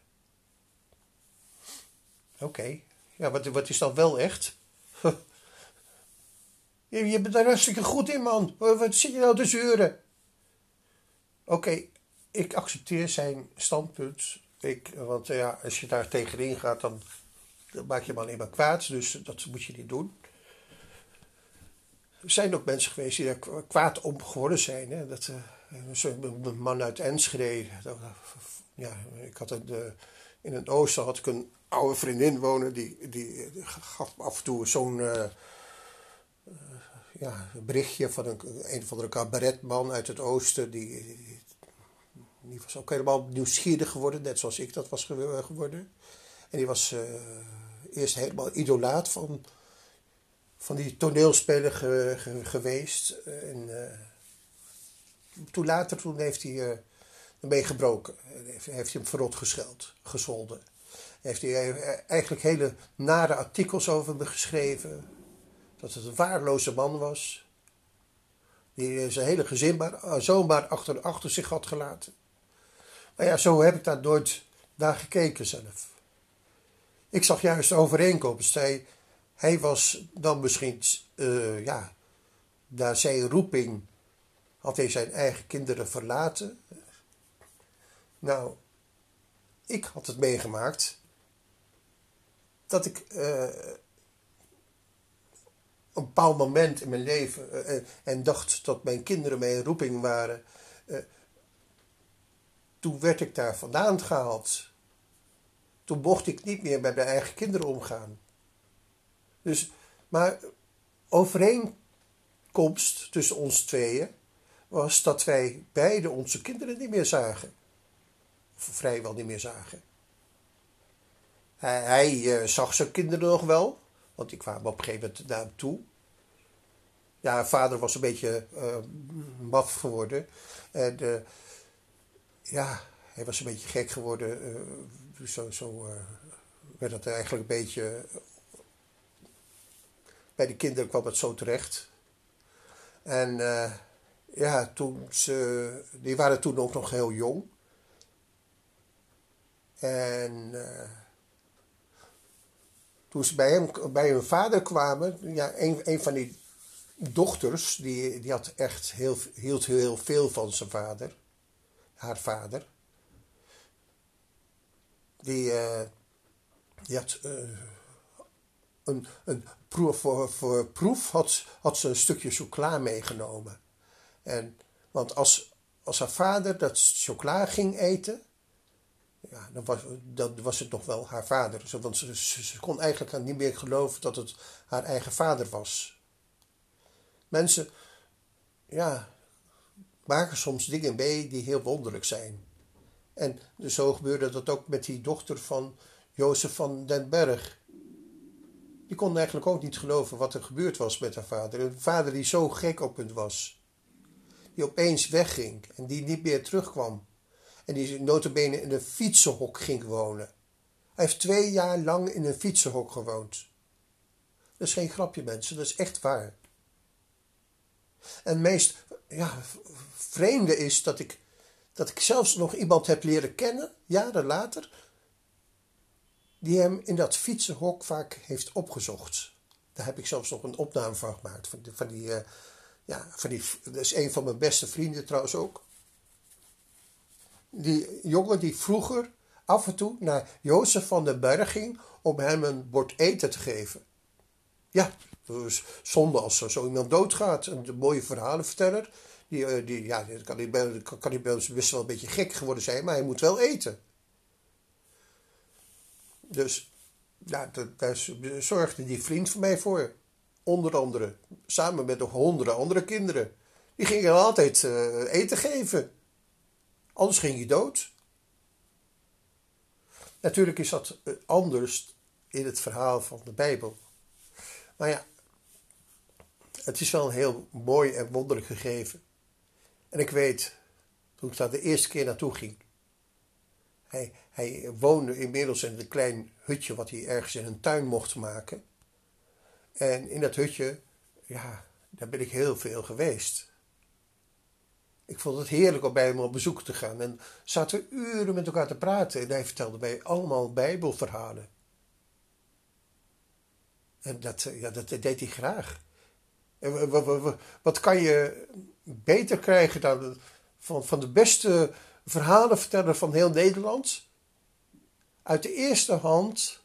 Oké, ja, wat, wat is dan wel echt? <laughs> je, je bent er hartstikke goed in, man. Wat zit je nou te zeuren? Oké, ik accepteer zijn standpunt. Ik, want ja, als je daar tegenin gaat, dan, dan maak je hem alleen maar kwaad. Dus dat moet je niet doen. Er zijn ook mensen geweest die er kwaad om geworden zijn. Hè? Dat, uh, een man uit Enschede. Ja, ik had de, in het oosten had ik een oude vriendin wonen. Die, die, gaf af en toe zo'n uh, ja, berichtje van een, een of andere cabaretman uit het oosten. Die, die was ook helemaal nieuwsgierig geworden, net zoals ik dat was geworden. En die was eerst helemaal idolaat van, van die toneelspeler ge, ge, geweest. En, uh, toen later toen heeft hij uh, ermee gebroken. Heeft, heeft hij hem verrot gescheld, gescholden. Heeft hij eigenlijk hele nare artikels over me geschreven. Dat het een waarloze man was. Die zijn hele gezin maar, zomaar achter, achter zich had gelaten. Maar ja, zo heb ik daar nooit naar gekeken zelf. Ik zag juist de overeenkomst. Hij was dan misschien, uh, ja, naar zijn roeping had hij zijn eigen kinderen verlaten. Nou, ik had het meegemaakt dat ik uh, een bepaald moment in mijn leven uh, en dacht dat mijn kinderen mijn roeping waren, toen werd ik daar vandaan gehaald. Toen mocht ik niet meer met mijn eigen kinderen omgaan. Dus, maar overeenkomst tussen ons tweeën was dat wij beide onze kinderen niet meer zagen. Of vrijwel niet meer zagen. Hij, hij uh, zag zijn kinderen nog wel, want die kwamen op een gegeven moment naar hem toe. Ja, vader was een beetje uh, maf geworden. En uh, ja, hij was een beetje gek geworden. zo zo werd het eigenlijk een beetje. Bij de kinderen kwam het zo terecht. En ja, toen ze, die waren toen ook nog heel jong. En uh, toen ze bij, hem, bij hun vader kwamen, ja, een, een van die dochters, die, die had echt heel, hield heel veel van zijn vader, haar vader. Die, uh, die had een, een voor, voor proef had, had ze een stukje chocola meegenomen. En, want als, als haar vader dat chocola ging eten, ja, dan, was, dan was het nog wel haar vader. Want ze, kon eigenlijk niet meer geloven dat het haar eigen vader was. Mensen, ja, maken soms dingen mee die heel wonderlijk zijn. En zo gebeurde dat ook met die dochter van Jozef van den Berg. Die kon eigenlijk ook niet geloven wat er gebeurd was met haar vader. Een vader die zo gek op het was die opeens wegging en die niet meer terugkwam. En die notabene in een fietsenhok ging wonen. Hij heeft twee jaar lang in een fietsenhok gewoond. Dat is geen grapje, mensen, dat is echt waar. En het meest ja, vreemde is dat ik, dat ik zelfs nog iemand heb leren kennen, jaren later, die hem in dat fietsenhok vaak heeft opgezocht. Daar heb ik zelfs nog een opname van gemaakt, van die, uh, ja, van die, dat is een van mijn beste vrienden trouwens ook. Die jongen die vroeger af en toe naar Jozef van den Berg ging om hem een bord eten te geven. Ja, dus zonde als zo iemand doodgaat. Een mooie verhalenverteller. Die, eh, die, ja, kan hij, kan best wel een beetje gek geworden zijn, maar hij moet wel eten. Dus ja, daar zorgde die vriend van mij voor. Onder andere, samen met nog honderden andere kinderen. Die gingen altijd uh, eten geven. Anders ging je dood. Natuurlijk is dat eh, anders in het verhaal van de Bijbel. Maar ja, het is wel een heel mooi en wonderlijk gegeven. En ik weet, toen ik daar de eerste keer naartoe ging. Hij, woonde inmiddels in een klein hutje wat hij ergens in een tuin mocht maken. En in dat hutje, ja, daar ben ik heel veel geweest. Ik vond het heerlijk om bij hem op bezoek te gaan. En zaten uren met elkaar te praten. En hij vertelde mij allemaal bijbelverhalen. En dat, ja, dat deed hij graag. En wat kan je beter krijgen dan van, van de beste verhalenverteller van heel Nederland? Uit de eerste hand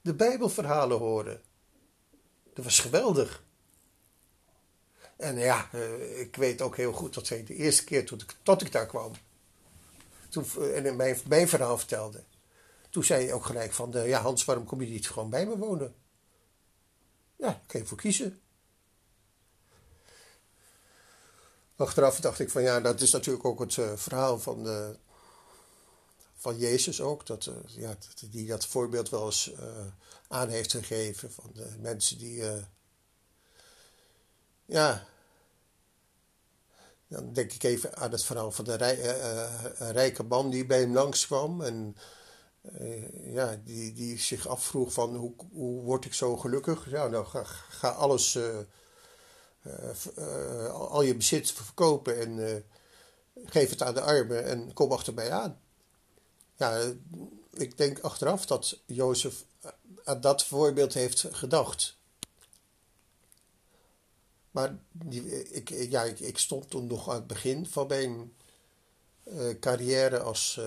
de bijbelverhalen horen. Dat was geweldig. En ja, eh, ik weet ook heel goed dat zij de eerste keer tot ik, tot ik daar kwam. Toen, eh, en mijn, verhaal vertelde. Toen zei hij ook gelijk van, de, ja Hans, waarom kom je niet gewoon bij me wonen? Ja, daar kan je voor kiezen. Achteraf dacht ik van ja, dat is natuurlijk ook het uh, verhaal van, de, van Jezus ook. Dat, uh, ja, die dat voorbeeld wel eens uh, aan heeft gegeven van de mensen die. Ja. Dan denk ik even aan het verhaal van de rij, rijke man die bij hem langskwam. En ja, die, die zich afvroeg van hoe, hoe word ik zo gelukkig? Ja, nou ga alles, al je bezit verkopen en geef het aan de armen en kom achter mij aan. Ja, ik denk achteraf dat Jozef aan dat voorbeeld heeft gedacht. Maar die, ik, ja, ik, stond toen nog aan het begin van mijn carrière als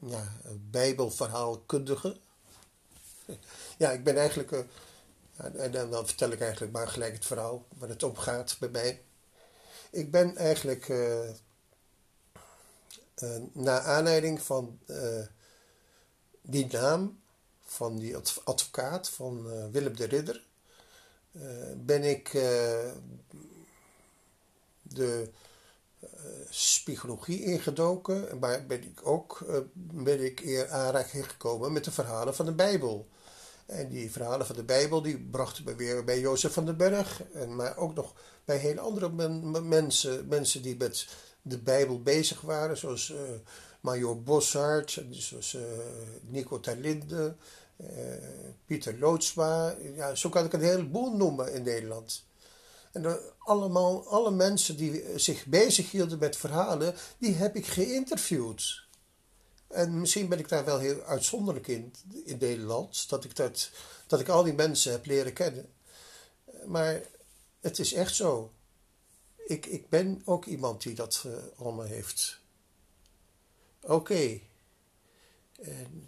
ja, bijbelverhaalkundige. <laughs> Ja, ik ben eigenlijk, en dan, vertel ik eigenlijk maar gelijk het verhaal waar het om gaat bij mij. Ik ben eigenlijk uh, naar aanleiding van die naam van die advocaat van Willem de Ridder, ben ik de psychologie ingedoken, maar ben ik ook ben ik eer aanraking gekomen met de verhalen van de Bijbel. En die verhalen van de Bijbel, die brachten me weer bij Jozef van den Berg. En, maar ook nog bij hele andere mensen, mensen die met de Bijbel bezig waren. Zoals uh, Major Bossart, zoals uh, Nico Terlinde, uh, Pieter Loodsma. Ja, zo kan ik een heleboel noemen in Nederland. En allemaal, alle mensen die zich bezig hielden met verhalen, die heb ik geïnterviewd. En misschien ben ik daar wel heel uitzonderlijk in, in Nederland, dat ik, dat, dat ik al die mensen heb leren kennen. Maar het is echt zo. Ik, ik ben ook iemand die dat uh, allemaal heeft. Oké.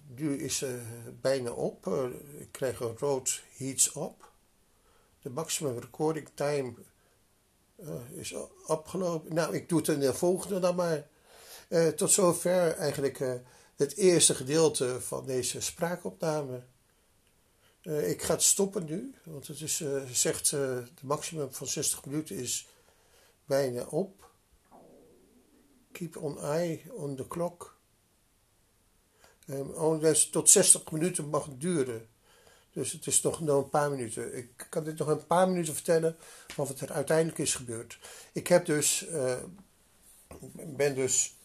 Nu is het bijna op. Uh, ik krijg een rood heats op. De maximum recording time uh, is opgelopen. Nou, ik doe het in de volgende dan maar. Uh, tot zover eigenlijk uh, het eerste gedeelte van deze spraakopname. Uh, ik ga het stoppen nu, want het is, zegt de maximum van 60 minuten is bijna op. Keep on eye on the clock. Um, tot 60 minuten mag het duren. Dus het is nog, een paar minuten. Ik kan dit nog een paar minuten vertellen wat er uiteindelijk is gebeurd. Ik heb dus, ben dus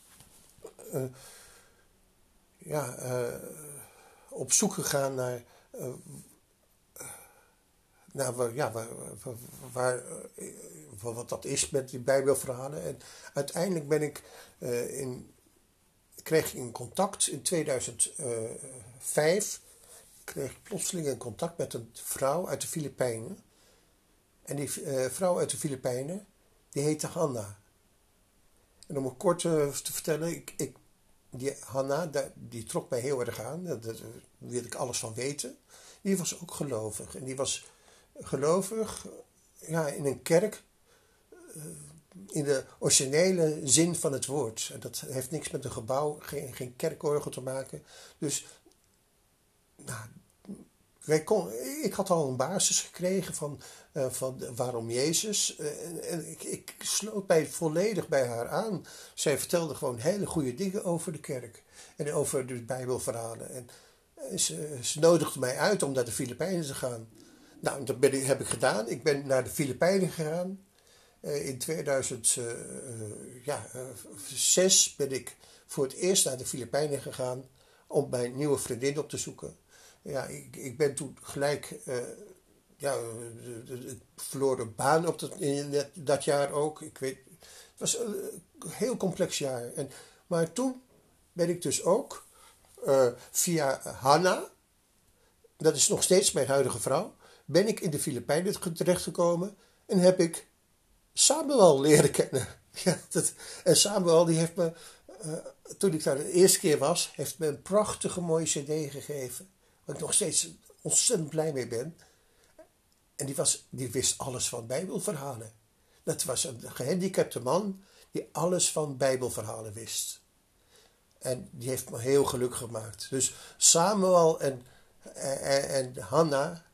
uh, ja, uh, op zoek gegaan naar, naar ja, waar, waar, wat dat is met die Bijbelverhalen. En uiteindelijk ben ik in, kreeg ik in contact in 2005 kreeg ik plotseling in contact met een vrouw uit de Filipijnen. En die vrouw uit de Filipijnen, die heette Hanna. En om het kort uh, te vertellen, ik, ik, die Hanna, die trok mij heel erg aan. Daar, wilde ik alles van weten. Die was ook gelovig. En die was gelovig ja, in een kerk uh, in de originele zin van het woord. En dat heeft niks met een gebouw, geen, kerkorgel te maken. Dus nou, ik had al een basis gekregen van, uh, van waarom Jezus. Uh, en ik, ik, sloot mij volledig bij haar aan. Zij vertelde gewoon hele goede dingen over de kerk. En over de Bijbelverhalen. En ze, ze nodigde mij uit om naar de Filipijnen te gaan. Nou, dat heb ik gedaan. Ik ben naar de Filipijnen gegaan. Uh, in 2006 ja, ben ik voor het eerst naar de Filipijnen gegaan om mijn nieuwe vriendin op te zoeken ja, ik, ik ben toen gelijk, ja, ik verloor een baan op dat, in dat jaar ook. Ik weet, het was een heel complex jaar. En, maar toen ben ik dus ook uh, via Hanna, dat is nog steeds mijn huidige vrouw, ben ik in de Filipijnen terechtgekomen en heb ik Samuel leren kennen. <laughs> Ja, dat, en Samuel die heeft me, toen ik daar de eerste keer was, heeft me een prachtige mooie cd gegeven. Waar ik nog steeds ontzettend blij mee ben. En die, was, die wist alles van Bijbelverhalen. Dat was een gehandicapte man die alles van Bijbelverhalen wist. En die heeft me heel gelukkig gemaakt. Dus Samuel en, en, en Hanna,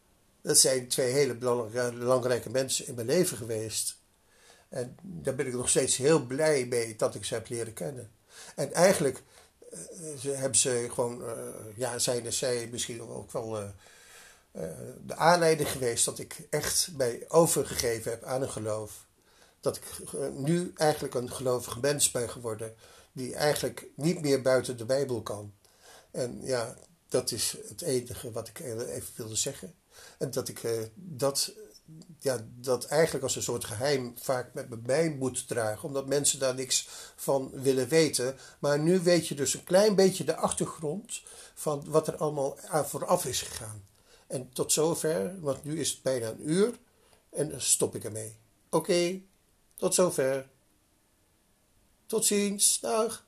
dat zijn twee hele belangrijke mensen in mijn leven geweest. En daar ben ik nog steeds heel blij mee dat ik ze heb leren kennen. En eigenlijk ze, hebben ze gewoon, uh, ja, zijn er zij misschien ook wel uh, de aanleiding geweest dat ik echt mij overgegeven heb aan een geloof. Dat ik nu eigenlijk een gelovige mens ben geworden, die eigenlijk niet meer buiten de Bijbel kan. En ja, dat is het enige wat ik even wilde zeggen. En dat ik dat ja, dat eigenlijk als een soort geheim vaak met mij moet dragen, omdat mensen daar niks van willen weten. Maar nu weet je dus een klein beetje de achtergrond van wat er allemaal vooraf is gegaan. En tot zover, want nu is het bijna een uur en dan stop ik ermee. Oké, tot zover. Tot ziens, dag.